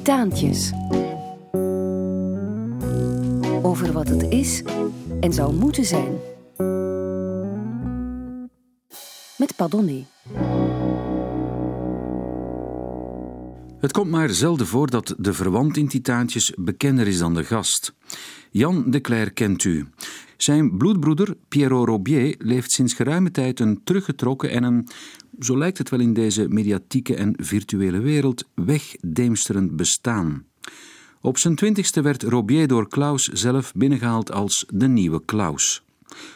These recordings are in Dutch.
Titaantjes. Over wat het is en zou moeten zijn. Met Padonné. Het komt maar zelden voor dat de verwant in Titaantjes bekender is dan de gast. Jan de Cler kent u. Zijn bloedbroeder Pierrot Robier leeft sinds geruime tijd een teruggetrokken en een, zo lijkt het wel in deze mediatieke en virtuele wereld, wegdeemsterend bestaan. Op zijn twintigste werd Robier door Klaus zelf binnengehaald als de nieuwe Klaus.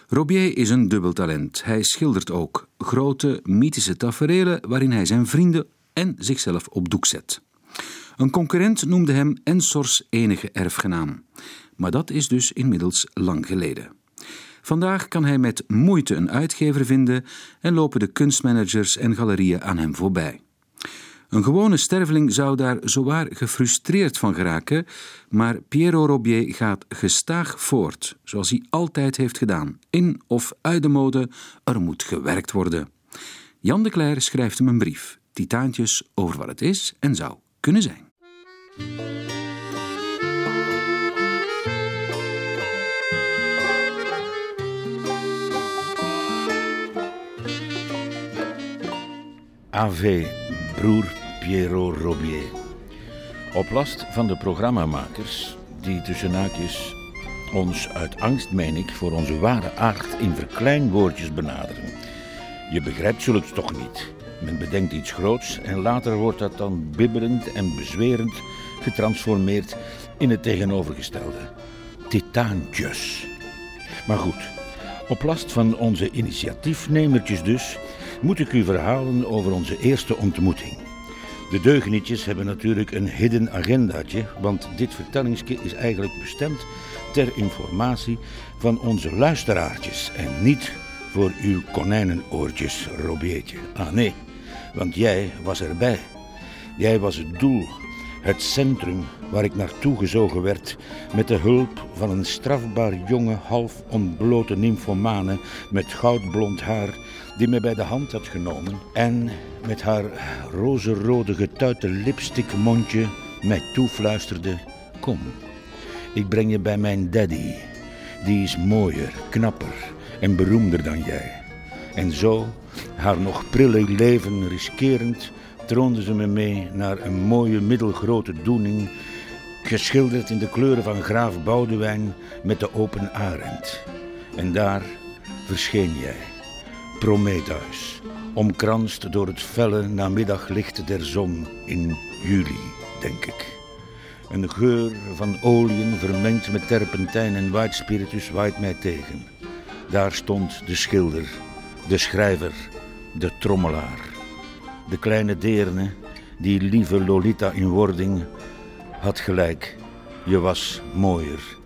Robier is een dubbeltalent. Hij schildert ook grote, mythische taferelen waarin hij zijn vrienden en zichzelf op doek zet. Een concurrent noemde hem Ensors enige erfgenaam. Maar dat is dus inmiddels lang geleden. Vandaag kan hij met moeite een uitgever vinden en lopen de kunstmanagers en galerieën aan hem voorbij. Een gewone sterveling zou daar zowaar gefrustreerd van geraken, maar Piero Robier gaat gestaag voort, zoals hij altijd heeft gedaan. In of uit de mode, er moet gewerkt worden. Jan de Cler schrijft hem een brief, titaantjes over wat het is en zou kunnen zijn. AV broer Piero Robier. Op last van de programmamakers, die tussen haakjes ons uit angst, meen ik, voor onze ware aard in verkleinwoordjes benaderen. Je begrijpt zulks toch niet. Men bedenkt iets groots en later wordt dat dan bibberend en bezwerend getransformeerd in het tegenovergestelde. Titaantjes. Maar goed, op last van onze initiatiefnemertjes dus, moet ik u verhalen over onze eerste ontmoeting. De deugenietjes hebben natuurlijk een hidden agendaatje, want dit vertellingsje is eigenlijk bestemd ter informatie van onze luisteraartjes en niet voor uw konijnenoortjes, Robiertje. Ah nee, want jij was erbij. Jij was het doel, het centrum waar ik naartoe gezogen werd met de hulp van een strafbaar jonge, half ontblote nymphomane met goudblond haar die me bij de hand had genomen en met haar rozenrode getuite lipstickmondje mij toefluisterde: Kom, ik breng je bij mijn daddy. Die is mooier, knapper en beroemder dan jij. En zo, haar nog prille leven riskerend, troonde ze me mee naar een mooie middelgrote doening, geschilderd in de kleuren van graaf Boudewijn met de open arend. En daar verscheen jij, Prometheus, omkranst door het felle namiddaglicht der zon in juli, denk ik. Een geur van oliën vermengd met terpentijn en white spiritus waait mij tegen. Daar stond de schilder, de schrijver, de trommelaar. De kleine deerne, die lieve Lolita in wording, had gelijk. Je was mooier.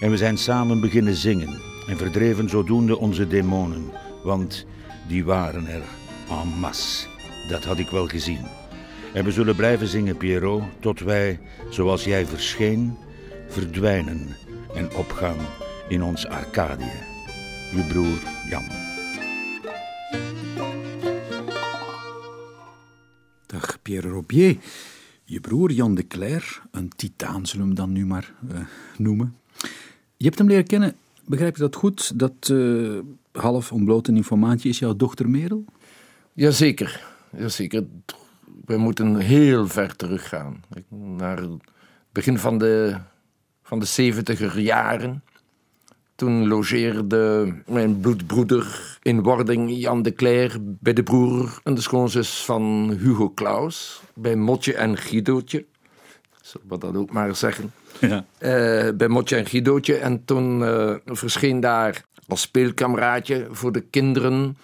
En we zijn samen beginnen zingen en verdreven zodoende onze demonen, want die waren er en masse. Dat had ik wel gezien. En we zullen blijven zingen, Pierrot, tot wij, zoals jij verscheen, verdwijnen en opgaan in ons Arcadië. Uw broer Jan. Dag Pierre Robier. Je broer Jan de Cler, een titaan zullen we hem dan nu maar uh, noemen. Je hebt hem leren kennen, begrijp je dat goed? Dat uh, half ontblote informatie is jouw dochter Merel? Jazeker, jazeker. We moeten heel ver teruggaan. Naar het begin van de, van de 70 jaren. Toen logeerde mijn bloedbroeder in wording Jan de Cler bij de broer en de schoonzus van Hugo Claus. Bij Motje en Guidootje. Zullen we dat ook maar zeggen. Ja. Uh, bij Motje en Guidootje. En toen uh, verscheen daar als speelkameraadje voor de kinderen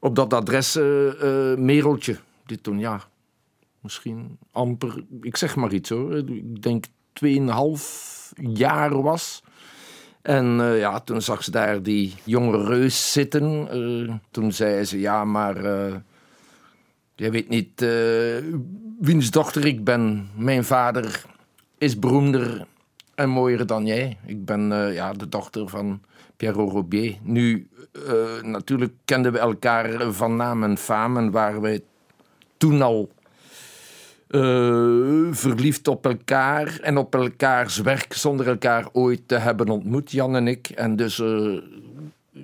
op dat adres uh, Mereltje. Die toen, ja, misschien amper, ik zeg maar iets hoor. Ik denk 2,5 jaar was. En ja, toen zag ze daar die jonge reus zitten. Toen zei ze, ja, maar uh, jij weet niet wiens dochter ik ben. Mijn vader is beroemder en mooier dan jij. Ik ben ja, de dochter van Pierrot Robier. Nu, natuurlijk kenden we elkaar van naam en faam en waren we toen al eh, verliefd op elkaar en op elkaars werk zonder elkaar ooit te hebben ontmoet, Jan en ik. En dus eh,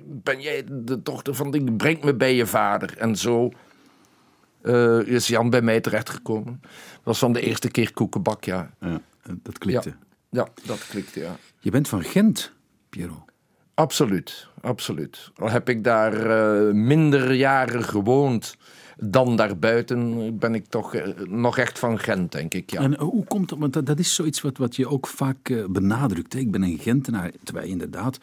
ben jij de dochter van die, breng me bij je vader. En zo eh, is Jan bij mij terechtgekomen. Dat was van de eerste keer koekenbak, ja. Ja, dat klikte. Ja, dat klikte, ja. Je bent van Gent, Piero. Absoluut, absoluut. Al heb ik daar eh, minder jaren gewoond dan daarbuiten, ben ik toch eh, nog echt van Gent, denk ik. Ja. En eh, hoe komt dat? Want dat, dat is zoiets wat, wat je ook vaak eh, benadrukt. Hè? Ik ben een Gentenaar, terwijl je inderdaad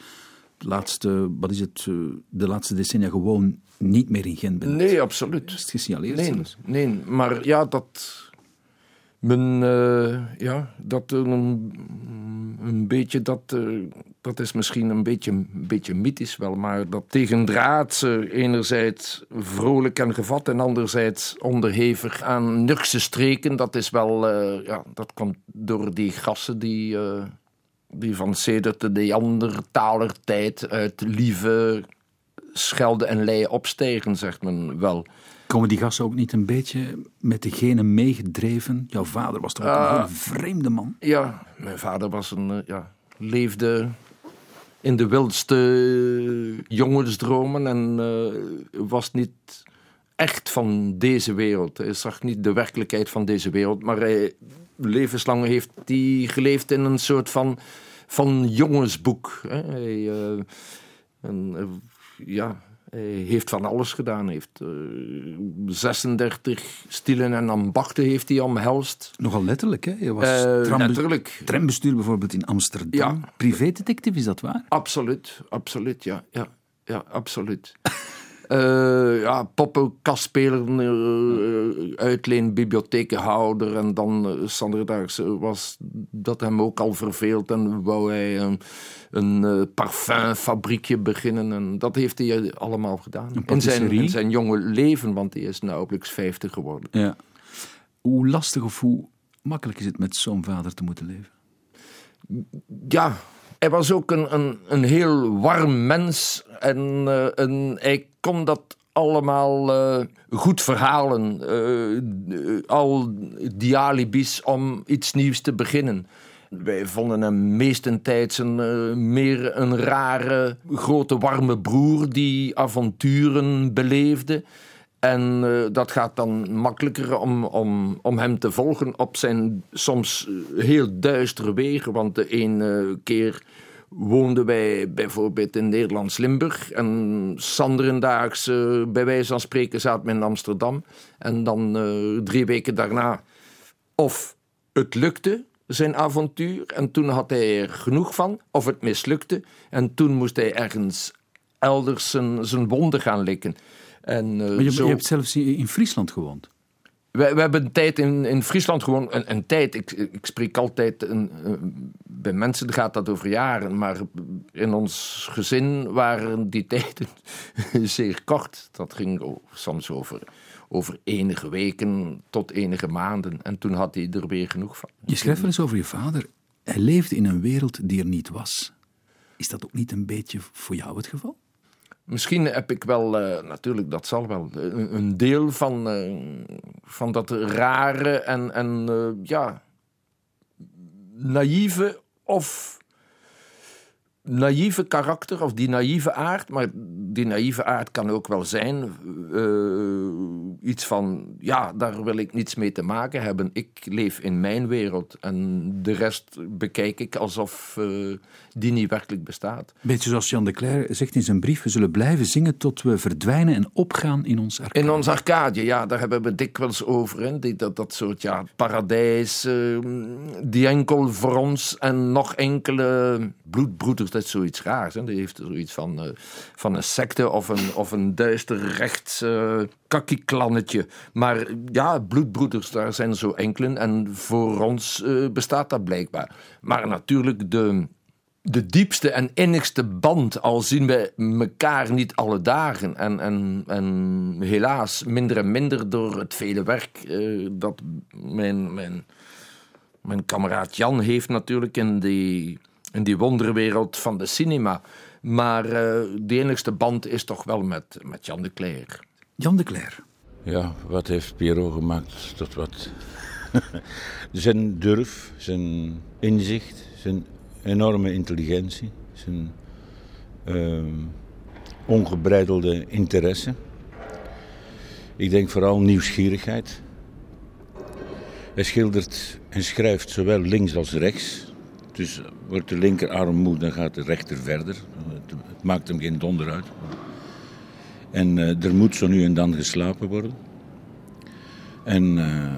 de laatste, wat is het, eh, de laatste decennia gewoon niet meer in Gent bent. Nee, absoluut. Is het gesignaleerd Nee, zelfs? nee, maar ja, dat. Men, eh, ja, dat een, een beetje, dat, eh, dat is misschien een beetje, een beetje mythisch wel, maar dat tegendraadse enerzijds vrolijk en gevat en anderzijds onderhevig aan Nurkse streken, dat is wel, eh, ja, dat komt door die gassen die, eh, die van sedert de Neandertaler tijd uit lieve Schelde en Leien opstegen, zegt men wel. Komen die gasten ook niet een beetje met degene meegedreven? Jouw vader was toch een heel vreemde man? Ja, mijn vader was een, eh, ja, leefde in de wildste jongensdromen en eh, was niet echt van deze wereld. Hij zag niet de werkelijkheid van deze wereld, maar hij, levenslang heeft hij geleefd in een soort van, van jongensboek. Hè. Hij, eh, en, eh, ja, hij heeft van alles gedaan. Hij heeft eh, 36 stilen en ambachten heeft hij omhelst. Nogal letterlijk, hè? Je was Eh, letterlijk. trambestuur bijvoorbeeld in Amsterdam. Ja. Privédetective, is dat waar? Absoluut, absoluut, ja. Ja, ja absoluut. Eh ja, poppenkastspeler, uh, uitleen, bibliothekenhouder. En dan uh, Sanderdags was dat hem ook al verveeld. En wou hij een, een eh, parfumfabriekje beginnen. En dat heeft hij allemaal gedaan. In zijn, in zijn jonge leven, want hij is nauwelijks 50 geworden. Ja. Hoe lastig of hoe makkelijk is het met zo'n vader te moeten leven? ja, hij was ook een, een, een heel warm mens. En, eh, en hij kon dat allemaal eh, goed verhalen. eh, eh, al die alibis om iets nieuws te beginnen. Wij vonden hem meestentijds een, meer een rare, grote, warme broer die avonturen beleefde. En dat gaat dan makkelijker om, om, om hem te volgen op zijn soms heel duistere wegen. Want de ene keer woonden wij bijvoorbeeld in Nederlands-Limburg. En Sanderendaags, bij wijze van spreken, zaten we in Amsterdam. En dan eh, drie weken daarna, of het lukte, zijn avontuur. En toen had hij er genoeg van, of het mislukte. En toen moest hij ergens elders zijn, zijn wonden gaan likken. En, eh, Maar je, zo- je hebt zelfs in Friesland gewoond. We, we hebben een tijd in, in Friesland gewoon, een, een tijd, ik, ik spreek altijd, een, bij mensen gaat dat over jaren, maar in ons gezin waren die tijden zeer kort. Dat ging soms over, over enige weken tot enige maanden en toen had hij er weer genoeg van. Je schrijft wel eens over je vader. Hij leefde in een wereld die er niet was. Is dat ook niet een beetje voor jou het geval? Misschien heb ik wel, eh, natuurlijk, dat zal wel, een, een deel van, eh, van dat rare en, en eh, ja, naïeve of naïeve karakter of die naïeve aard. Maar die naïeve aard kan ook wel zijn eh, iets van, ja, daar wil ik niets mee te maken hebben. Ik leef in mijn wereld en de rest bekijk ik alsof eh, die niet werkelijk bestaat. Beetje zoals Jan de Cler zegt in zijn brief: we zullen blijven zingen tot we verdwijnen en opgaan in ons arcade. In ons arcade, ja, daar hebben we dikwijls over. Hè. Die, dat, dat soort ja, paradijs, eh, die enkel voor ons en nog enkele bloedbroeders, dat is zoiets raars. Hè. Die heeft zoiets van, eh, van een secte of een, of een duister rechts kakkieklannetje. Maar ja, bloedbroeders, daar zijn zo enkelen. En voor ons eh, bestaat dat blijkbaar. Maar natuurlijk de de diepste en innigste band, al zien we elkaar niet alle dagen. En, en, en helaas minder en minder door het vele werk eh, dat mijn, mijn, mijn kameraad Jan heeft natuurlijk in die, in die wonderwereld van de cinema. Maar eh de enigste band is toch wel met, met Jan de Cler. Jan de Cler. Ja, wat heeft Piero gemaakt tot wat zijn durf, zijn inzicht, zijn enorme intelligentie, zijn uh, ongebreidelde interesse. Ik denk vooral nieuwsgierigheid. Hij schildert en schrijft zowel links als rechts. Dus wordt de linkerarm moe, dan gaat de rechter verder. Het maakt hem geen donder uit. En uh, er moet zo nu en dan geslapen worden. En, uh,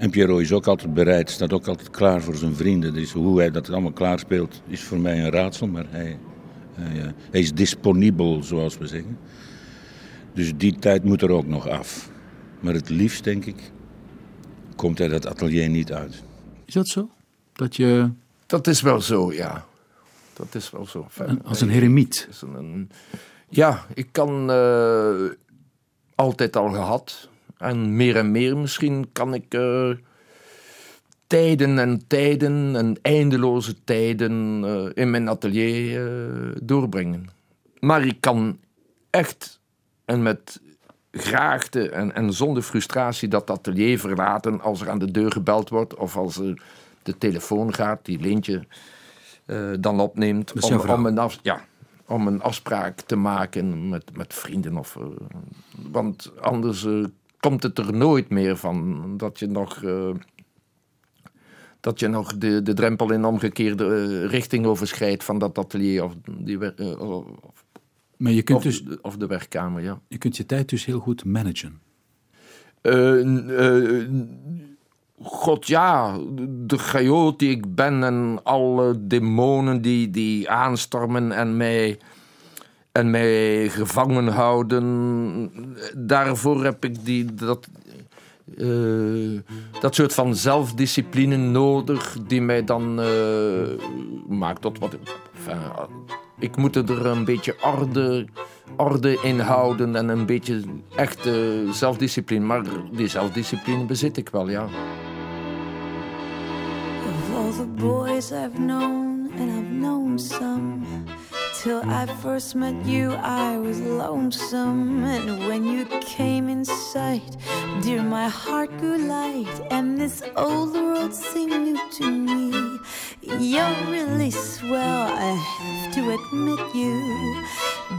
en Pierrot is ook altijd bereid, staat ook altijd klaar voor zijn vrienden. Dus hoe hij dat allemaal klaarspeelt is voor mij een raadsel, maar hij, uh, hij is disponibel, zoals we zeggen. Dus die tijd moet er ook nog af. Maar het liefst, denk ik, komt hij dat atelier niet uit. Is dat zo? Dat je... Dat is wel zo, ja. Dat is wel zo. Als een heremiet. Een, ja, ik kan uh, altijd al gehad. En meer en meer misschien kan ik uh, tijden en tijden en eindeloze tijden uh, in mijn atelier doorbrengen. Maar ik kan echt en met graagte en, en zonder frustratie dat atelier verlaten als er aan de deur gebeld wordt of als er de telefoon gaat die Leentje uh, dan opneemt om, om, een af, ja, om een afspraak te maken met, met vrienden. Of, want anders komt het er nooit meer van dat je nog, dat je nog de, de drempel in omgekeerde richting overschrijdt van dat atelier of, die, of, maar je kunt of, dus, of de werkkamer. Ja. Je kunt je tijd dus heel goed managen. God ja, de chaot die ik ben en alle demonen die, die aanstormen en mij, en mij gevangen houden. Daarvoor heb ik die, dat, uh, dat soort van zelfdiscipline nodig die mij dan uh, maakt tot wat. Enfin, ik moet er een beetje orde, orde in houden en een beetje echte zelfdiscipline. Maar die zelfdiscipline bezit ik wel, ja. Of the boys I've known, and I've known some. Till I first met you, I was lonesome. And when you came in sight, dear, my heart grew light. And this old world seemed new to me. You're really swell, I have to admit you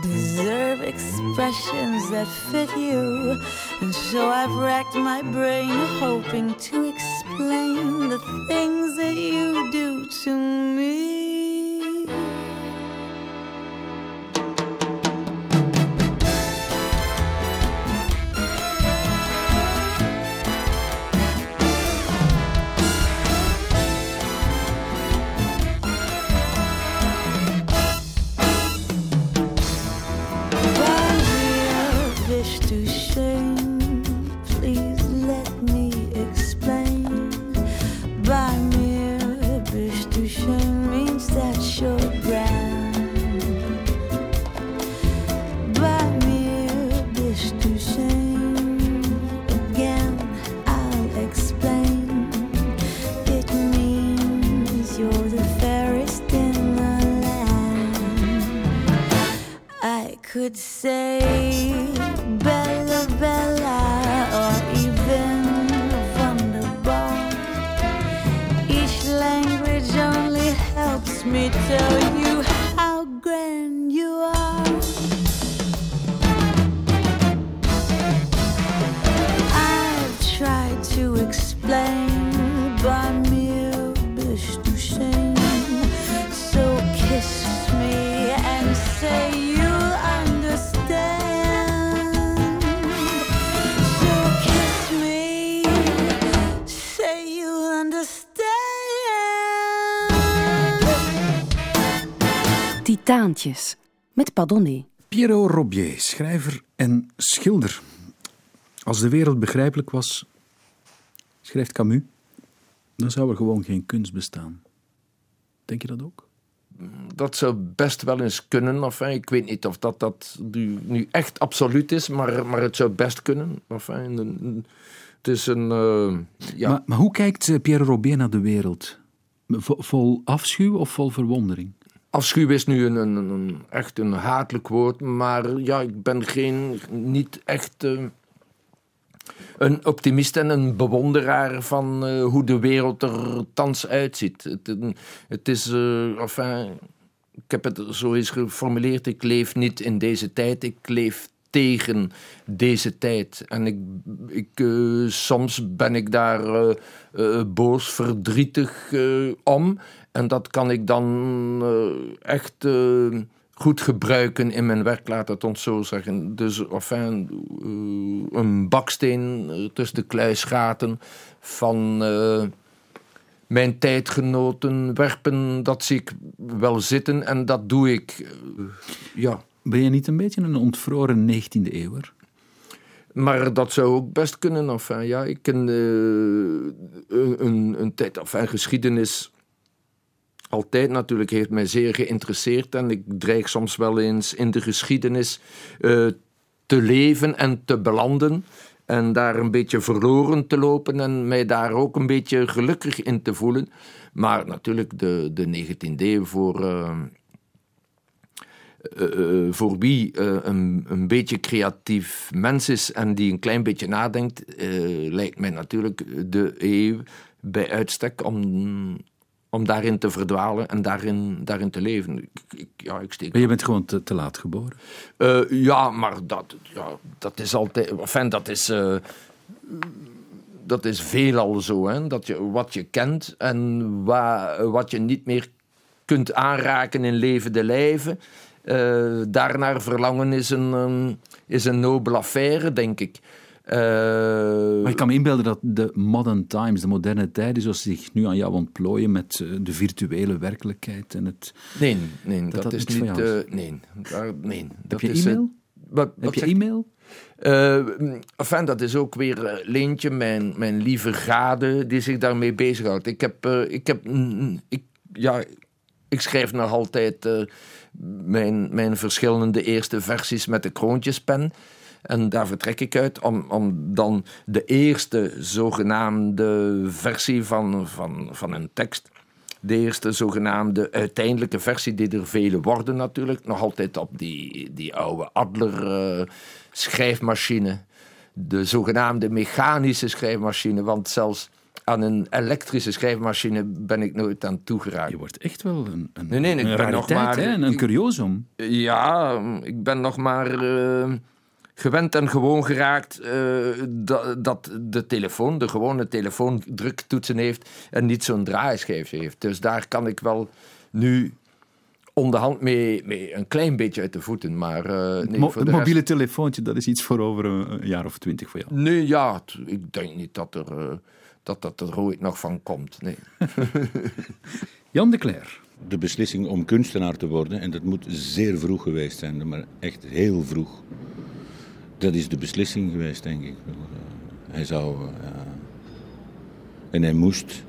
deserve expressions that fit you. And so I've racked my brain hoping to explain the things that you do to me. Could say Bella Bella or even Wonderbar. Each language only helps me tell Titaantjes met Padonné. Piero Robier, schrijver en schilder. Als de wereld begrijpelijk was, schrijft Camus, dan zou er gewoon geen kunst bestaan. Denk je dat ook? Dat zou best wel eens kunnen. Enfin, ik weet niet of dat, dat nu, nu echt absoluut is, maar, maar het zou best kunnen. Enfin, het is een. eh, ja. Maar, maar hoe kijkt eh, Piero Robier naar de wereld? Vo- Vol afschuw of vol verwondering? Afschuw is nu een, een, een- echt een hatelijk woord, maar ja, ik ben geen, niet echt eh, een optimist en een bewonderaar van uh, hoe de wereld er thans uitziet. Het, het is, uh, enfin, ik heb het zo eens geformuleerd, ik leef niet in deze tijd, ik leef tegen deze tijd. En ik, ik, uh, soms ben ik daar uh, uh, boos, verdrietig om. En dat kan ik dan echt goed gebruiken in mijn werk, laat het ons zo zeggen. Dus enfin, een baksteen tussen de kluisgaten van mijn tijdgenoten werpen, dat zie ik wel zitten en dat doe ik. ja. Ben je niet een beetje een ontvroren 19e eeuwer? Maar dat zou ook best kunnen. Enfin, ja, ik ken uh, een, een tijd, geschiedenis altijd natuurlijk heeft mij zeer geïnteresseerd en ik dreig soms wel eens in de geschiedenis uh, te leven en te belanden en daar een beetje verloren te lopen en mij daar ook een beetje gelukkig in te voelen. Maar natuurlijk de, de 19e eeuw voor... Uh, uh, voor wie uh, een, een beetje creatief mens is en die een klein beetje nadenkt, lijkt mij natuurlijk de eeuw bij uitstek om, om daarin te verdwalen en daarin, daarin te leven. Ik, ik, ja, ik steek maar je bent gewoon te, te laat geboren? ja, maar dat, ja, dat is altijd. Enfin, dat is. dat is veelal zo, hè? dat je wat je kent en wa, wat je niet meer kunt aanraken in levende lijven. Uh, daarnaar verlangen is een, is een nobele affaire, denk ik. Uh, maar ik kan me inbeelden dat de modern times, de moderne tijden, zoals zich nu aan jou ontplooien met eh, de virtuele werkelijkheid en het... Nee, nee dat, dat, is niet... Uh, nee, daar, nee. Dat Heb je e-mail? Wat, Heb je e-mail? Uh, enfin, dat is ook weer Leentje, mijn, mijn lieve gade, die zich daarmee bezighoudt. Ik heb... ik heb ik, ja, ik schrijf nog altijd mijn, mijn verschillende eerste versies met de kroontjespen. En daar vertrek ik uit om, om dan de eerste zogenaamde versie van, van, van een tekst. De eerste zogenaamde uiteindelijke versie, die er vele worden natuurlijk. Nog altijd op die, die oude Adler uh, schrijfmachine. De zogenaamde mechanische schrijfmachine. Want zelfs aan een elektrische schrijfmachine ben ik nooit aan toegeraakt. Je wordt echt wel een, een, nee, nee, ik een ben nog maar, hè? een, curiosum. Ja, ik ben nog maar uh, gewend en gewoon geraakt uh, dat, dat, de telefoon, de gewone telefoon, druktoetsen heeft en niet zo'n draaischijf heeft. Dus daar kan ik wel nu onderhand mee, mee een klein beetje uit de voeten. Maar, uh, nee, Mo het mobiele telefoontje, dat is iets voor over een jaar of twintig voor jou. Nee, ja, ik denk niet dat er dat dat er ooit nog van komt. Nee. Jan de Cler. De beslissing om kunstenaar te worden, en dat moet zeer vroeg geweest zijn, maar echt heel vroeg. Dat is de beslissing geweest, denk ik. Eh, hij zou. Uh, en hij moest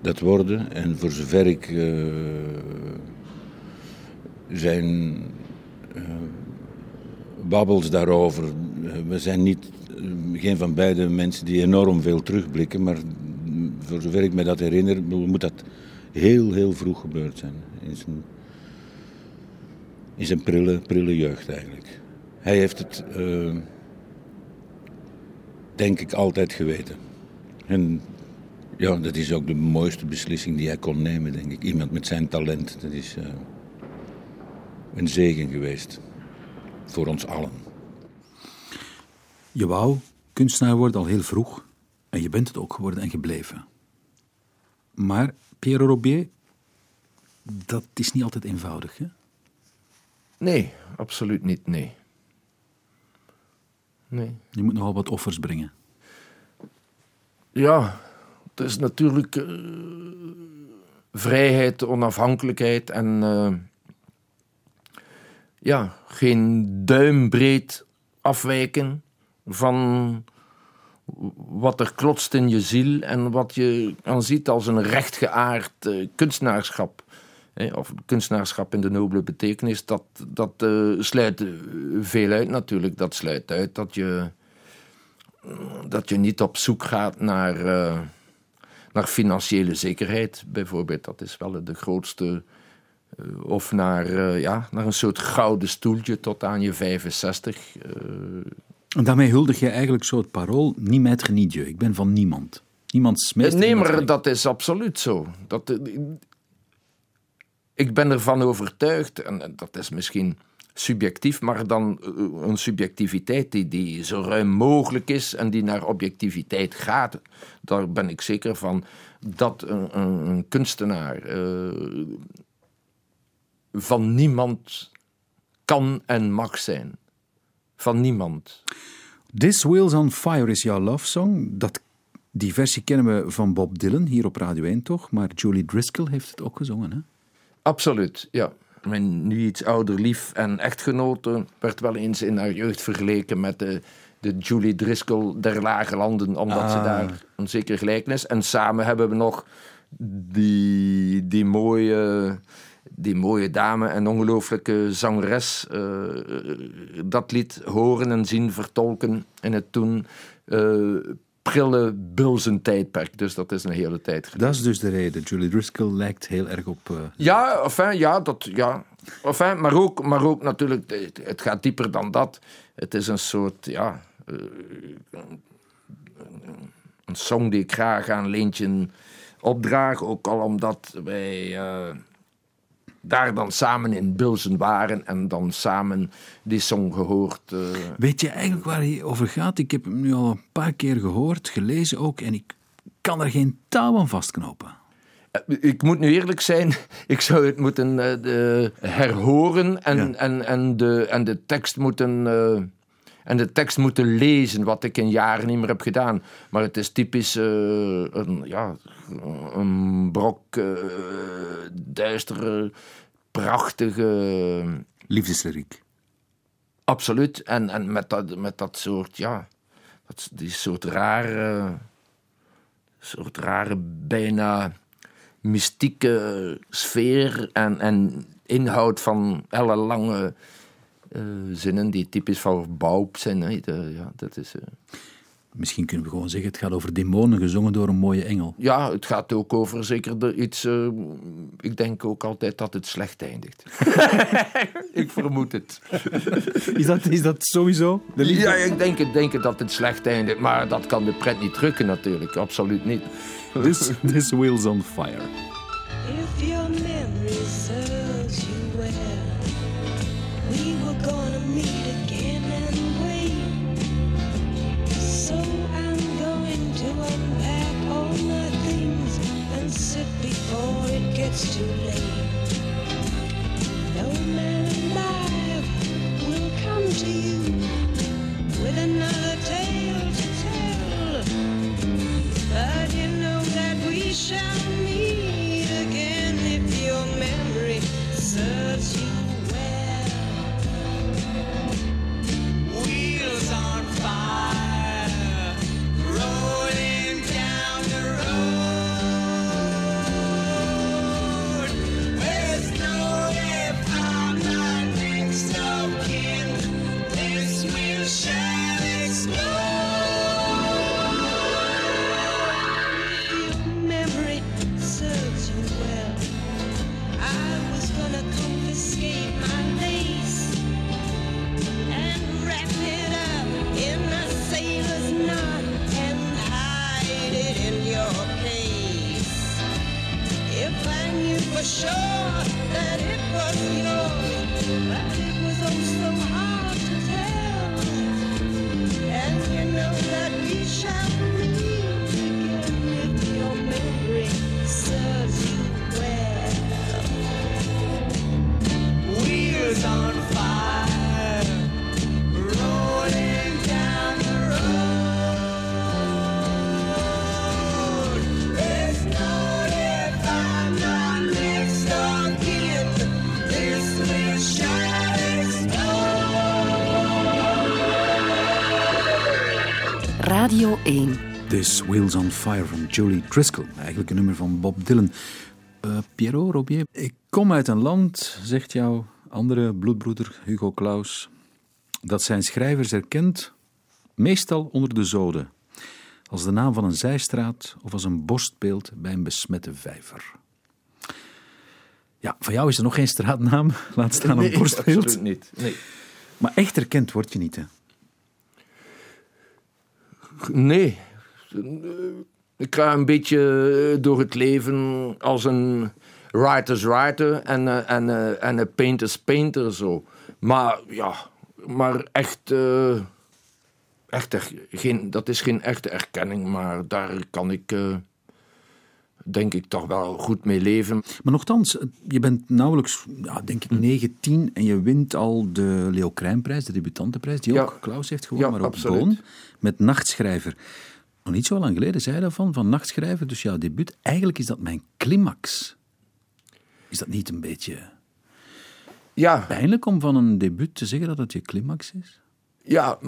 dat worden. En voor zover ik uh, zijn babbels daarover. We zijn niet geen van beide mensen die enorm veel terugblikken, maar voor zover ik me dat herinner, moet dat heel, heel vroeg gebeurd zijn. In zijn, in zijn prille, prille jeugd eigenlijk. Hij heeft het, uh, denk ik, altijd geweten. En ja, dat is ook de mooiste beslissing die hij kon nemen, denk ik. Iemand met zijn talent, dat is uh, een zegen geweest. Voor ons allen. Je wou kunstenaar worden al heel vroeg. En je bent het ook geworden en gebleven. Maar Pierre Robier, dat is niet altijd eenvoudig, hè? Nee, absoluut niet, nee. Nee. Je moet nogal wat offers brengen. Ja, het is natuurlijk uh, vrijheid, onafhankelijkheid en uh, ja, geen duimbreed afwijken van wat er klotst in je ziel en wat je dan ziet als een rechtgeaard uh, kunstenaarschap. of kunstenaarschap in de nobele betekenis, dat, dat uh, sluit eh, veel uit natuurlijk. Dat sluit uit dat je, dat je niet op zoek gaat naar, naar financiële zekerheid, bijvoorbeeld. Dat is wel de grootste. of naar, ja, naar een soort gouden stoeltje tot aan je 65. En daarmee huldig je eigenlijk zo het parool, niet met genietje. Ik ben van niemand. Niemands meester. Nee, maar dat is absoluut zo. Dat, eh, ik ben ervan overtuigd, en dat is misschien subjectief, maar dan eh, een subjectiviteit die, die zo ruim mogelijk is en die naar objectiviteit gaat. Daar ben ik zeker van dat een, een, een kunstenaar eh, van niemand kan en mag zijn. Van niemand. This Wheels on Fire is jouw love song. Dat, die versie kennen we van Bob Dylan, hier op Radio 1 toch? Maar Julie Driscoll heeft het ook gezongen, hè? Absoluut, ja. Mijn nu iets ouder lief en echtgenote werd wel eens in haar jeugd vergeleken met de, de Julie Driscoll der Lage Landen, omdat ze Ah. daar een zekere gelijkenis. En samen hebben we nog die, die, mooie, die mooie dame en ongelooflijke zangeres eh, dat lied horen en zien vertolken in het toen eh, prille bulzentijdperk. Dus dat is een hele tijd geleden. Dat is dus de reden. Julie Driscoll lijkt heel erg op... eh, Ja, enfin, ja, dat, ja. Enfin, maar, ook, maar ook natuurlijk, het- gaat dieper dan dat. Het is een soort, ja, een song die ik graag aan Leentje opdraag. Ook al omdat wij daar dan samen in Bilzen waren en dan samen die song gehoord. eh. Weet je eigenlijk waar hij over gaat? Ik heb hem nu al een paar keer gehoord, gelezen ook, en ik kan er geen touw aan vastknopen. Eh, Ik moet nu eerlijk zijn, ik zou het moeten eh, herhoren en, Ja. en, en, de, en de tekst moeten. en de tekst moeten lezen, wat ik in jaren niet meer heb gedaan. Maar het is typisch een, ja, een brok duistere, prachtige. Liefdeslyriek. Absoluut. En, en met, dat, met dat soort, ja, dat, die soort rare, soort rare, bijna mystieke sfeer en, en inhoud van ellenlange eh zinnen die typisch voor Baub zijn. Hè. De- ja, dat is, eh, Misschien kunnen we gewoon zeggen, het gaat over demonen gezongen door een mooie engel. ja, het gaat ook over zeker de, iets. eh, ik denk ook altijd dat het slecht eindigt. ik vermoed het. Is dat, is dat sowieso? De liefde? Ja, ik denk, het- denk het dat het slecht eindigt, maar dat kan de pret niet drukken natuurlijk, absoluut niet. This, this Wheels on Fire. it's too Wheels on Fire van Julie Driscoll. Eigenlijk een nummer van Bob Dylan. Eh Pierrot Robier, ik kom uit een land, zegt jouw andere bloedbroeder Hugo Claus, dat zijn schrijvers erkent, meestal onder de zoden, als de naam van een zijstraat of als een borstbeeld bij een besmette vijver. Ja, van jou is er nog geen straatnaam, laat staan een borstbeeld. absoluut niet. Nee. Maar echt erkend word je niet, hè? Nee. Ik ga een beetje door het leven als een writer's writer en, eh, en, eh, en een painter's painter zo. Maar ja, maar echt, eh, echt er- geen, dat is geen echte erkenning, maar daar kan ik, eh, denk ik, toch wel goed mee leven. Maar nogthans, je bent nauwelijks, ja, denk ik, 19 en je wint al de Leo Krijnprijs, de debutantenprijs, die Ja. ook Klaus heeft gewonnen, Ja, maar ook absoluut. Boon, met Nachtschrijver. Nog niet zo lang geleden zei je daarvan, van Nachtschrijver, dus jouw debuut. Eigenlijk is dat mijn climax. Is dat niet een beetje Ja, pijnlijk om van een debuut te zeggen dat het je climax is? Ja,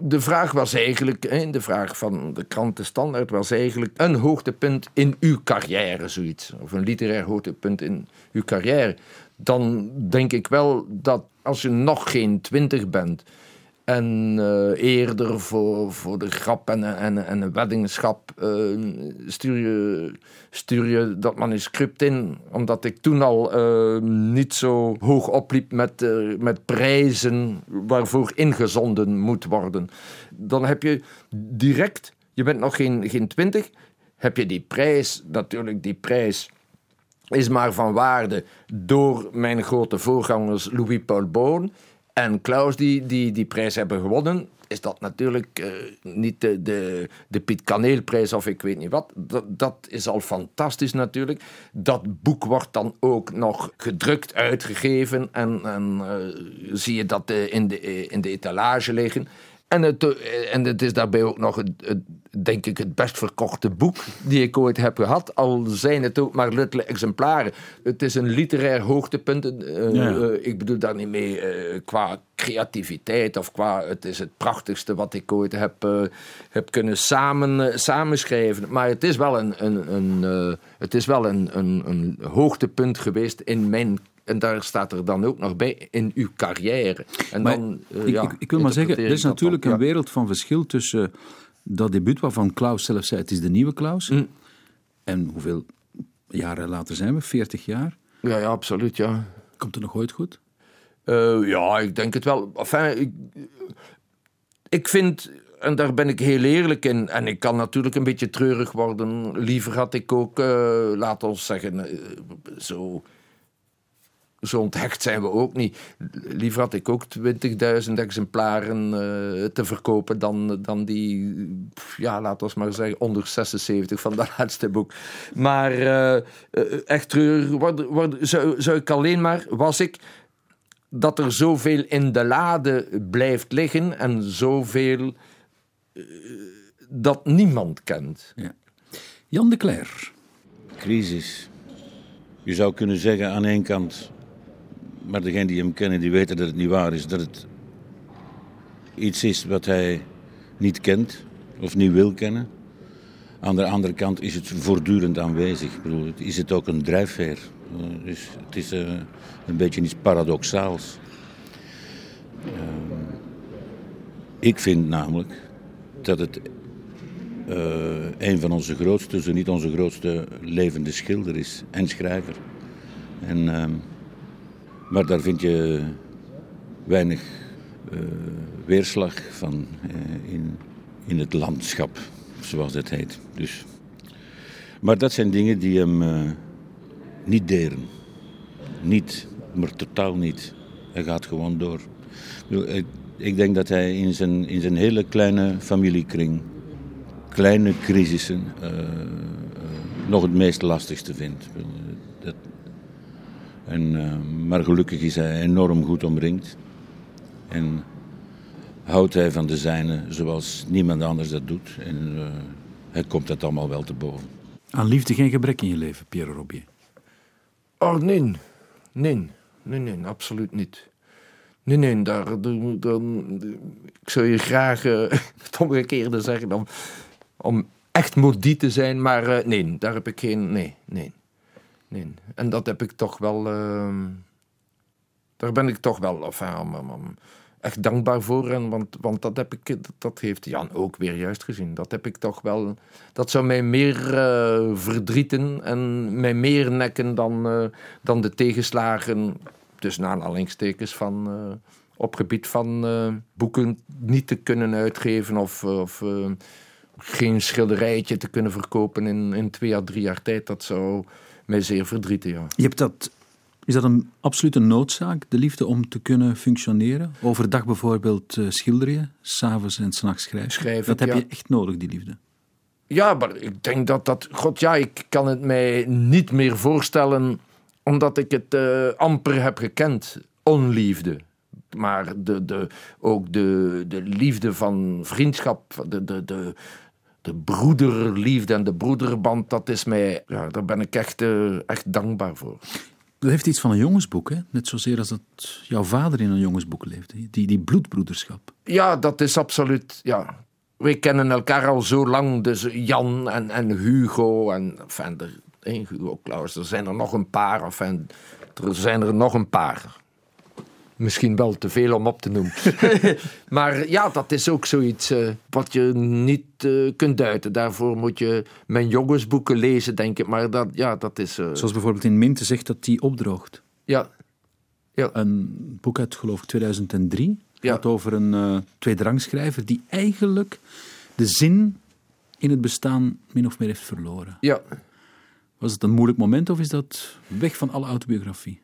de vraag was eigenlijk, de vraag van de krant De Standaard was eigenlijk een hoogtepunt in uw carrière, zoiets. Of een literair hoogtepunt in uw carrière. Dan denk ik wel dat als je nog geen twintig bent en eh, eerder voor, voor de grap en, en, en een weddingschap eh, stuur, je, stuur je dat manuscript in. Omdat ik toen al eh, niet zo hoog opliep met, met prijzen waarvoor ingezonden moet worden. Dan heb je direct, je bent nog geen, geen twintig, heb je die prijs, natuurlijk die prijs is maar van waarde door mijn grote voorgangers Louis Paul Boon en Klaus die die, die prijs hebben gewonnen. Is dat natuurlijk eh, niet de, de, de Piet Kaneelprijs of ik weet niet wat. Dat, is al fantastisch natuurlijk. Dat boek wordt dan ook nog gedrukt, uitgegeven. En, en eh, zie je dat eh, in, de, in de etalage liggen. En het, en het is daarbij ook nog, het- denk ik, het best verkochte boek die ik ooit heb gehad. Al zijn het ook maar luttele exemplaren. Het is een literair hoogtepunt. eh, Ja, eh, ik bedoel daar niet mee eh, qua creativiteit of qua... Het is het prachtigste wat ik ooit heb, heb kunnen samen, samenschrijven. Maar het is wel een, een, een, het is wel een, een, een hoogtepunt geweest in mijn... En daar staat er dan ook nog bij, in uw carrière. En Maar dan, ik, ja, ik, ik wil maar zeggen, er is natuurlijk dan, een wereld van verschil tussen dat debuut waarvan Klaus zelf zei, het is de nieuwe Klaus. Mm. En hoeveel jaren later zijn we? 40 jaar? Ja, ja, absoluut, ja. Komt het nog ooit goed? Eh, ja, ik denk het wel. Enfin, ik, ik vind, en daar ben ik heel eerlijk in, en ik kan natuurlijk een beetje treurig worden. Liever had ik ook, eh laat ons zeggen, eh, zo, zo onthecht zijn we ook niet. Liever had ik ook 20.000 exemplaren eh, te verkopen dan, dan die, ja, laat ons maar zeggen, onder 76 van dat laatste boek. Maar eh, eh, echt worden, zou, zou ik alleen maar, was ik dat er zoveel in de lade blijft liggen en zoveel dat niemand kent. Ja. Jan de Cler. Crisis. Je zou kunnen zeggen aan één kant, maar degenen die hem kennen, die weten dat het niet waar is, dat het iets is wat hij niet kent of niet wil kennen. Aan de andere kant is het voortdurend aanwezig. Ik bedoel, is het ook een drijfveer. Eh, Dus het is eh, een beetje iets paradoxaals. Ehm, ik vind namelijk dat het eh, een van onze grootste, zo niet onze grootste levende schilder is en schrijver. En, ehm, maar daar vind je weinig eh, weerslag van eh, in, in het landschap, zoals dat heet. Dus. Maar dat zijn dingen die hem eh, niet deren. Niet, maar totaal niet. Hij gaat gewoon door. Ik Ik, denk dat hij in zijn, in zijn hele kleine familiekring kleine crisissen nog het meest lastigste vindt. Dat, en, eh, maar gelukkig is hij enorm goed omringd. En houdt hij van de zijne zoals niemand anders dat doet. En eh, hij komt dat allemaal wel te boven. Aan liefde geen gebrek in je leven, Pierre Robier. Oh, nee. Nee. Nee, nee, absoluut niet. Nee, nee, daar, dan, ik zou je graag eh, het omgekeerde zeggen om, om echt maudit te zijn, maar eh, nee, daar heb ik geen, nee, nee, nee. En dat heb ik toch wel, ehm, daar ben ik toch wel om echt dankbaar voor, en, want, want dat, heb ik, dat, heeft Jan ook weer juist gezien. Dat heb ik toch wel, dat zou mij meer eh, verdrieten en mij meer nekken dan, eh, dan de tegenslagen, tussen aanhalingstekens, van, eh, op gebied van boeken niet te kunnen uitgeven of, of geen schilderijtje te kunnen verkopen in, in twee à drie jaar tijd. Dat zou mij zeer verdrieten, ja. Je hebt dat, is dat een absolute noodzaak, de liefde om te kunnen functioneren? Overdag bijvoorbeeld eh, schilder je, s'avonds en s'nachts schrijven. Schrijven, dat heb ja. je echt nodig, die liefde. Ja, maar ik denk dat dat... God, ja, ik kan het mij niet meer voorstellen... omdat ik het eh, amper heb gekend. Onliefde. Maar de, de, ook de, de liefde van vriendschap... De, de, de, de broederliefde en de broederband... dat is mij... Ja, daar ben ik echt, eh, echt dankbaar voor. Dat heeft iets van een jongensboek, hè? net zozeer als dat jouw vader in een jongensboek leefde. Die, die bloedbroederschap. Ja, dat is absoluut... Ja. Wij kennen elkaar al zo lang. Dus Jan en, en Hugo en... Enfin, er, hey, Hugo Claus, er zijn er nog een paar. Enfin, er zijn er nog een paar. Misschien wel te veel om op te noemen. maar ja, dat is ook zoiets eh, wat je niet eh, kunt duiden. Daarvoor moet je mijn jongensboeken lezen, denk ik. Maar dat, ja, dat is... eh, Zoals bijvoorbeeld in Minte zegt dat die opdroogt. ja, Een boek uit, geloof ik, 2003. Ja. gaat over een tweederangsschrijver die eigenlijk de zin in het bestaan min of meer heeft verloren. ja. Was het een moeilijk moment of is dat weg van alle autobiografie?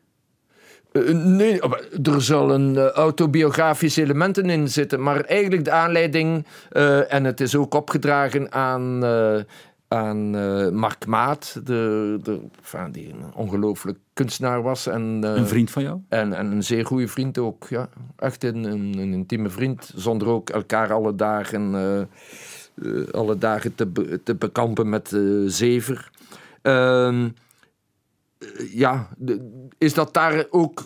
Eh, nee, maar er zullen eh, autobiografische elementen in zitten. Maar eigenlijk de aanleiding, eh, en het is ook opgedragen aan, eh, aan eh, Mark Maat, de, de, enfin, die een ongelooflijk kunstenaar was. En, eh, Een vriend van jou? en, en een zeer goede vriend ook. Ja. Echt een, een, een intieme vriend. Zonder ook elkaar alle dagen, eh, eh, alle dagen te, be- te bekampen met eh, zever. Ehm, eh, ja, de- is dat daar ook,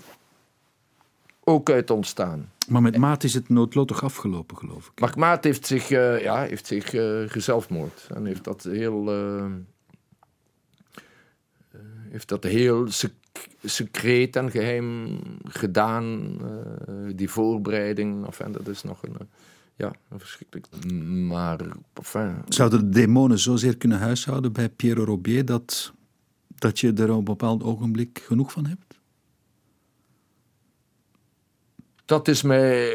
ook uit ontstaan. Maar met Maat is het noodlottig afgelopen, geloof ik. Mark Maat heeft zich, eh, ja, heeft zich eh, gezelfmoord. En heeft dat heel... eh, eh, heeft dat heel sec- secreet en geheim gedaan. eh, die voorbereiding. Enfin, dat is nog een... eh, ja, een verschrikkelijk... Maar... Enfin, Zouden de demonen zozeer kunnen huishouden bij Piero Robier dat, dat je er op een bepaald ogenblik genoeg van hebt? Dat is mij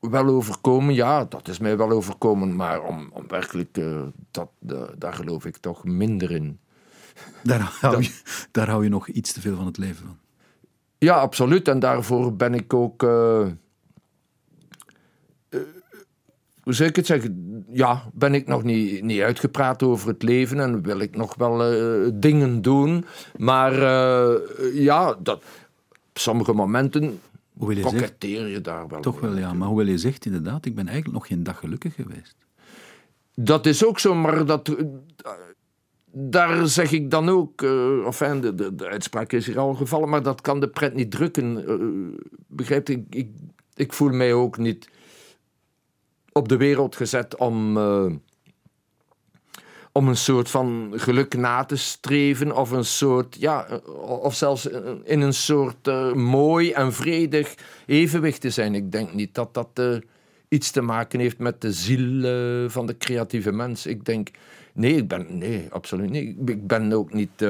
wel overkomen, ja, dat is mij wel overkomen. Maar om, om werkelijk, eh, dat, daar geloof ik toch minder in. Daar hou, je, daar hou je nog iets te veel van het leven van. Ja, absoluut. En daarvoor ben ik ook. eh, hoe zou ik het zeggen? Ja, ben ik nog niet, niet uitgepraat over het leven en wil ik nog wel eh, dingen doen. Maar eh, ja, dat, op sommige momenten Hoewel je zegt, koketteer je daar wel. toch wel ja, maar hoewel je zegt inderdaad, ik ben eigenlijk nog geen dag gelukkig geweest. Dat is ook zo, maar dat, eh, daar zeg ik dan ook, eh enfin, de, de, de uitspraak is hier al gevallen, maar dat kan de pret niet drukken. Begrijpt, ik, ik, ik voel mij ook niet op de wereld gezet om, eh, om een soort van geluk na te streven, of een soort, ja, of zelfs in een soort eh, mooi en vredig evenwicht te zijn. Ik denk niet dat dat eh, iets te maken heeft met de ziel van de creatieve mens. Ik denk, nee, ik ben, nee, absoluut niet. Ik- ben ook niet.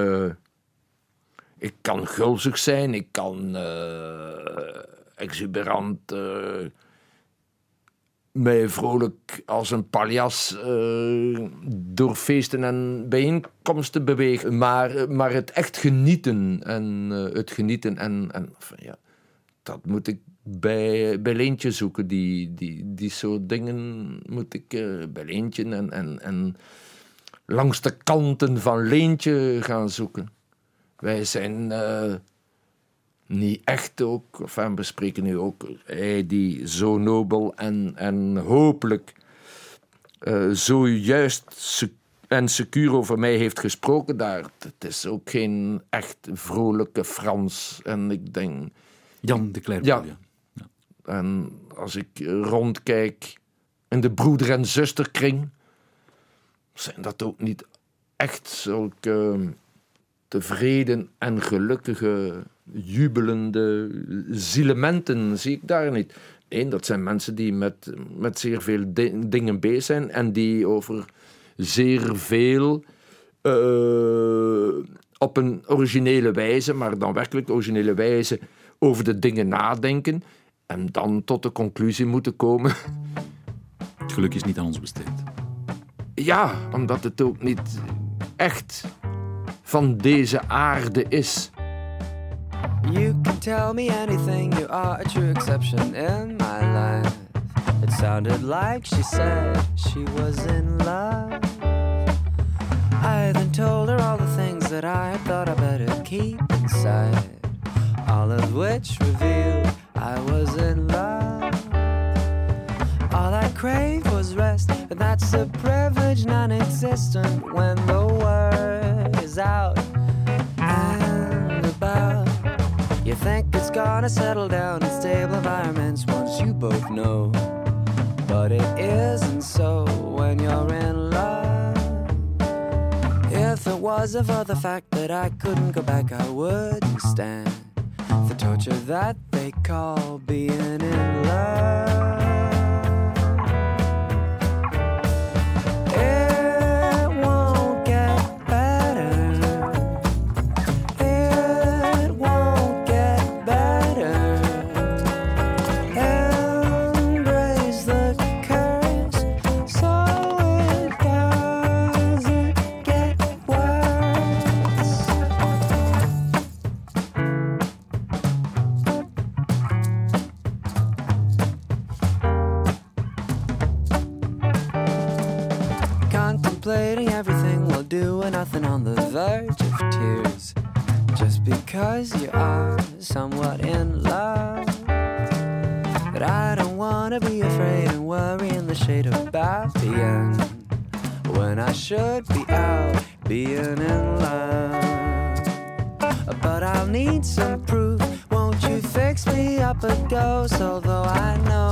ik kan gulzig zijn, ik kan exuberant. Mij vrolijk als een paljas eh, door feesten en bijeenkomsten bewegen. Maar, maar het echt genieten en eh, het genieten en, en enfin, ja, dat moet ik bij, bij Leentje zoeken. Die, die, die soort dingen moet ik eh, bij Leentje en, en, en langs de kanten van Leentje gaan zoeken. Wij zijn niet echt ook, enfin, we spreken nu ook, hij die zo nobel en, en hopelijk eh, zo juist en secuur over mij heeft gesproken daar. Het is ook geen echt vrolijke Frans. En ik denk, Jan de. Ja. en als ik rondkijk in de broeder- en zusterkring, zijn dat ook niet echt zulke tevreden en gelukkige, jubelende zielementen, zie ik daar niet. Nee, dat zijn mensen die met, met zeer veel di- dingen bezig zijn en die over zeer veel eh, op een originele wijze, maar dan werkelijk originele wijze, over de dingen nadenken. En dan tot de conclusie moeten komen. Het geluk is niet aan ons besteed. Ja, omdat het ook niet echt van deze aarde is. You can tell me anything, you are a true exception in my life. It sounded like she said she was in love. I then told her all the things that I thought I better keep inside. All of which revealed I was in love. All I craved was rest, and that's a privilege non existent when the word is out You think it's gonna settle down in stable environments once you both know. But it isn't so when you're in love. If it wasn't for the fact that I couldn't go back, I wouldn't stand the torture that they call being in love. Nothing on the verge of tears. Just because you are somewhat in love. But I don't wanna be afraid and worry in the shade the end. When I should be out being in love. But I'll need some proof. Won't you fix me up a dose? Although I know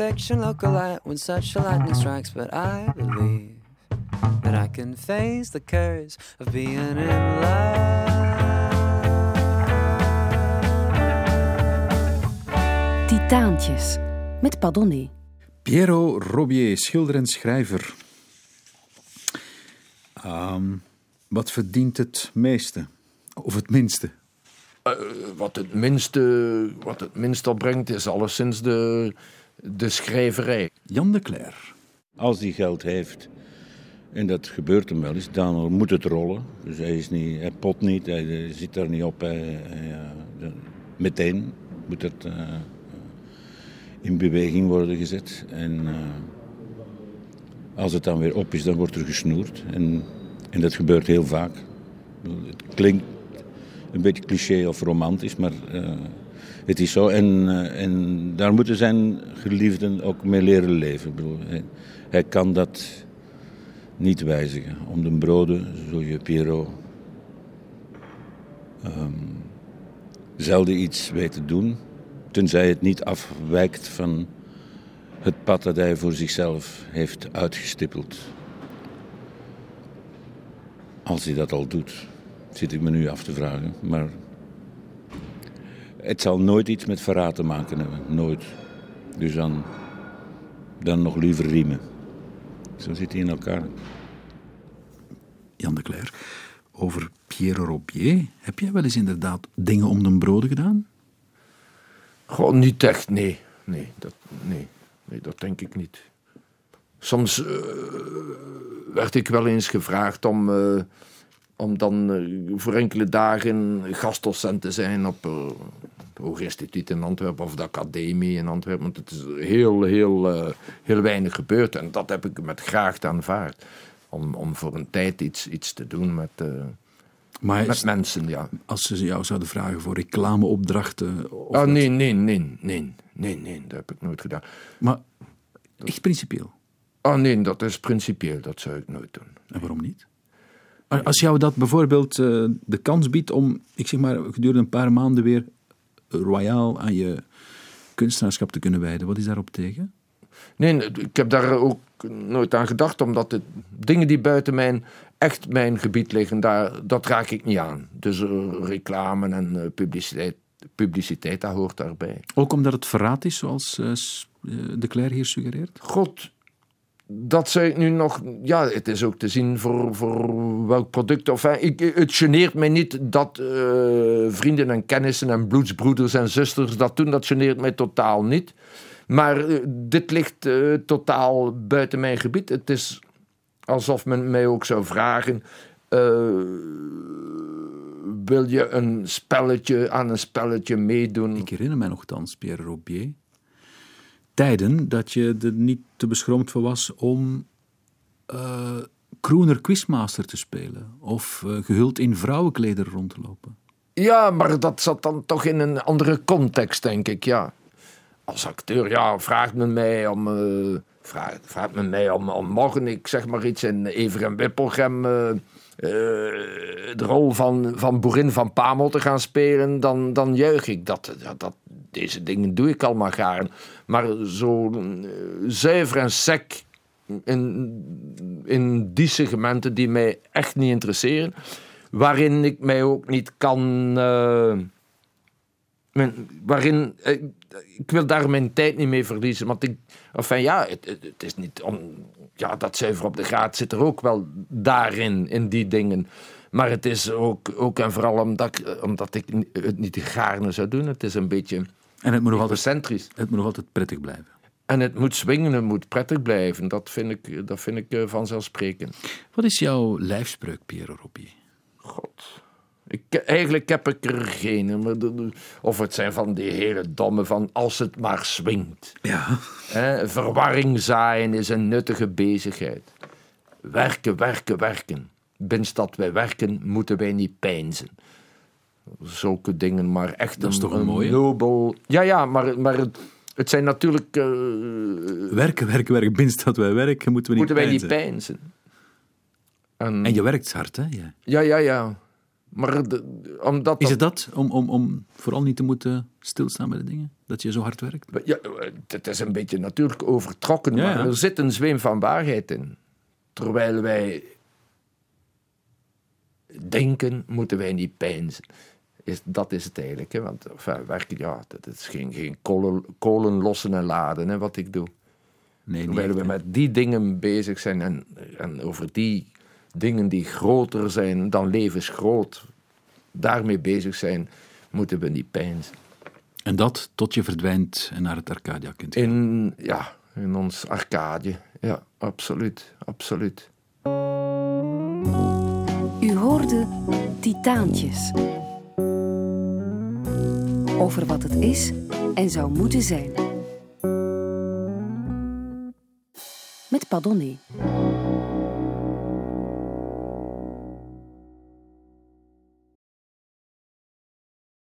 Fiction look alike when such a lightning strikes, but I believe that I can face the curse of being in love. Titaantjes met Padonné. Piero Robier, schilder en schrijver. Ehm, wat verdient het meeste? Of het minste? Eh, wat, het minste, wat het minste opbrengt is alleszins de, de schrijverij. Jan de Cler. Als hij geld heeft, en dat gebeurt hem wel eens, dan moet het rollen. Dus hij, is niet, hij pot niet, hij zit daar niet op. Hij, hij, eh, de- meteen moet het eh, in beweging worden gezet. En eh, als het dan weer op is, dan wordt er gesnoerd. En, en dat gebeurt heel vaak. Het klinkt een beetje cliché of romantisch, maar eh, het is zo. En, eh, en daar moeten zijn geliefden ook mee leren leven. Ik bedoel, hij, kan dat niet wijzigen. Om de broden, zo je Piero, ehm, zelden iets weet te doen, tenzij het niet afwijkt van het pad dat hij voor zichzelf heeft uitgestippeld. Als hij dat al doet, zit ik me nu af te vragen. Maar het zal nooit iets met verraad te maken hebben. Nooit. Dus dan, dan nog liever riemen. Zo zit hij in elkaar. Jan de Cler. Over Piero Robier. Heb jij wel eens inderdaad dingen om de broden gedaan? Gewoon niet echt, nee. Nee, dat, nee. nee, dat denk ik niet. Soms eh, werd ik wel eens gevraagd om, eh, om dan eh, voor enkele dagen gastdocent te zijn op eh, het Hooginstituut in Antwerpen of de Academie in Antwerpen. Want het is heel, heel, eh, heel weinig gebeurd en dat heb ik met graag aanvaard. Om, om voor een tijd iets, iets te doen met, Maar Met mensen, ja. als ze jou zouden vragen voor reclameopdrachten... Of Oh, nee, nee, nee, nee, nee, nee, dat heb ik nooit gedaan. Maar echt principieel. Oh nee, dat is principieel, dat zou ik nooit doen. En waarom niet? Als jou dat bijvoorbeeld eh, de kans biedt om, ik zeg maar, gedurende een paar maanden weer royaal aan je kunstenaarschap te kunnen wijden, wat is daarop tegen? Nee, ik heb daar ook nooit aan gedacht, omdat het dingen die buiten mijn, echt mijn gebied liggen, daar, dat raak ik niet aan. Dus eh, reclame en eh, publiciteit, publiciteit, dat hoort daarbij. Ook omdat het verraad is, zoals eh, de Claire hier suggereert? God, dat ik nu nog. Ja, het is ook te zien voor, voor welk product. Of, ik, het geneert mij niet dat eh, vrienden en kennissen en bloedsbroeders en zusters dat doen. Dat geneert mij totaal niet. Maar eh, dit ligt eh, totaal buiten mijn gebied. Het is alsof men mij ook zou vragen. wil je een spelletje aan een spelletje meedoen? Ik herinner mij nogthans, Pierre Robier, tijden dat je er niet te beschroomd voor was om Kroener Quizmaster te spelen of eh, gehuld in vrouwenklederen rond te lopen. Ja, maar dat zat dan toch in een andere context, denk ik, ja. Als acteur, ja, vraagt men mij om... eh, vraagt, vraagt men mij om, om morgen, ik zeg maar iets, in Ever en Wippelgem... eh, de rol van, van boerin van Pamel te gaan spelen, dan, dan juich ik. Dat, dat, deze dingen doe ik allemaal gaar. Maar zo eh, zuiver en sec in, in die segmenten die mij echt niet interesseren waarin ik mij ook niet kan. eh, waarin. ik wil daar mijn tijd niet mee verliezen. Want ik. Enfin ja, het, het is niet. Om, ja, dat zuiver op de graad zit er ook wel daarin, in die dingen. Maar het is ook, ook en vooral omdat, ik- omdat ik het niet gaarne zou doen. Het is een beetje En het moet nog altijd, het moet nog altijd prettig blijven. En het moet swingen, het moet prettig blijven. Dat vind ik, dat vind ik eh, vanzelfsprekend. Wat is jouw lijfspreuk, Pierre Robier? God. Ik, eigenlijk heb ik er geen. Of het zijn van die hele domme van als het maar swingt. Ja. Verwarring zaaien is een nuttige bezigheid. Werken, werken, werken. Binds dat wij werken, moeten wij niet pijnzen. Zulke dingen, maar echt Dat is toch een mooie? nobel... Ja, ja, maar, maar het, het zijn natuurlijk... eh, Werken, werken, werken. Binst dat wij werken, moeten we niet moeten wij niet pijnzen. En, En je werkt hard, hè? Ja. Ja, ja, ja. Maar de- omdat Is het dat, om, om, om vooral niet te moeten stilstaan bij de dingen? Dat je zo hard werkt? Ja, het is een beetje natuurlijk overtrokken, Ja, maar er zit een zweem van waarheid in. Terwijl wij denken, moeten wij niet pijnzen. Is, dat is het eigenlijk. Hè? Want enfin, werken, ja, dat is geen, geen kolen, kolen lossen en laden, hè, wat ik doe. Nee, Terwijl we met die dingen bezig zijn en, en over die dingen die groter zijn dan levensgroot, daarmee bezig zijn, moeten we niet pijnzen. En dat tot je verdwijnt en naar het Arcadia kunt gaan. In, ja, in ons arcade. Ja, absoluut, absoluut. U hoorde Titaantjes. Over wat het is en zou moeten zijn. Met Padonné.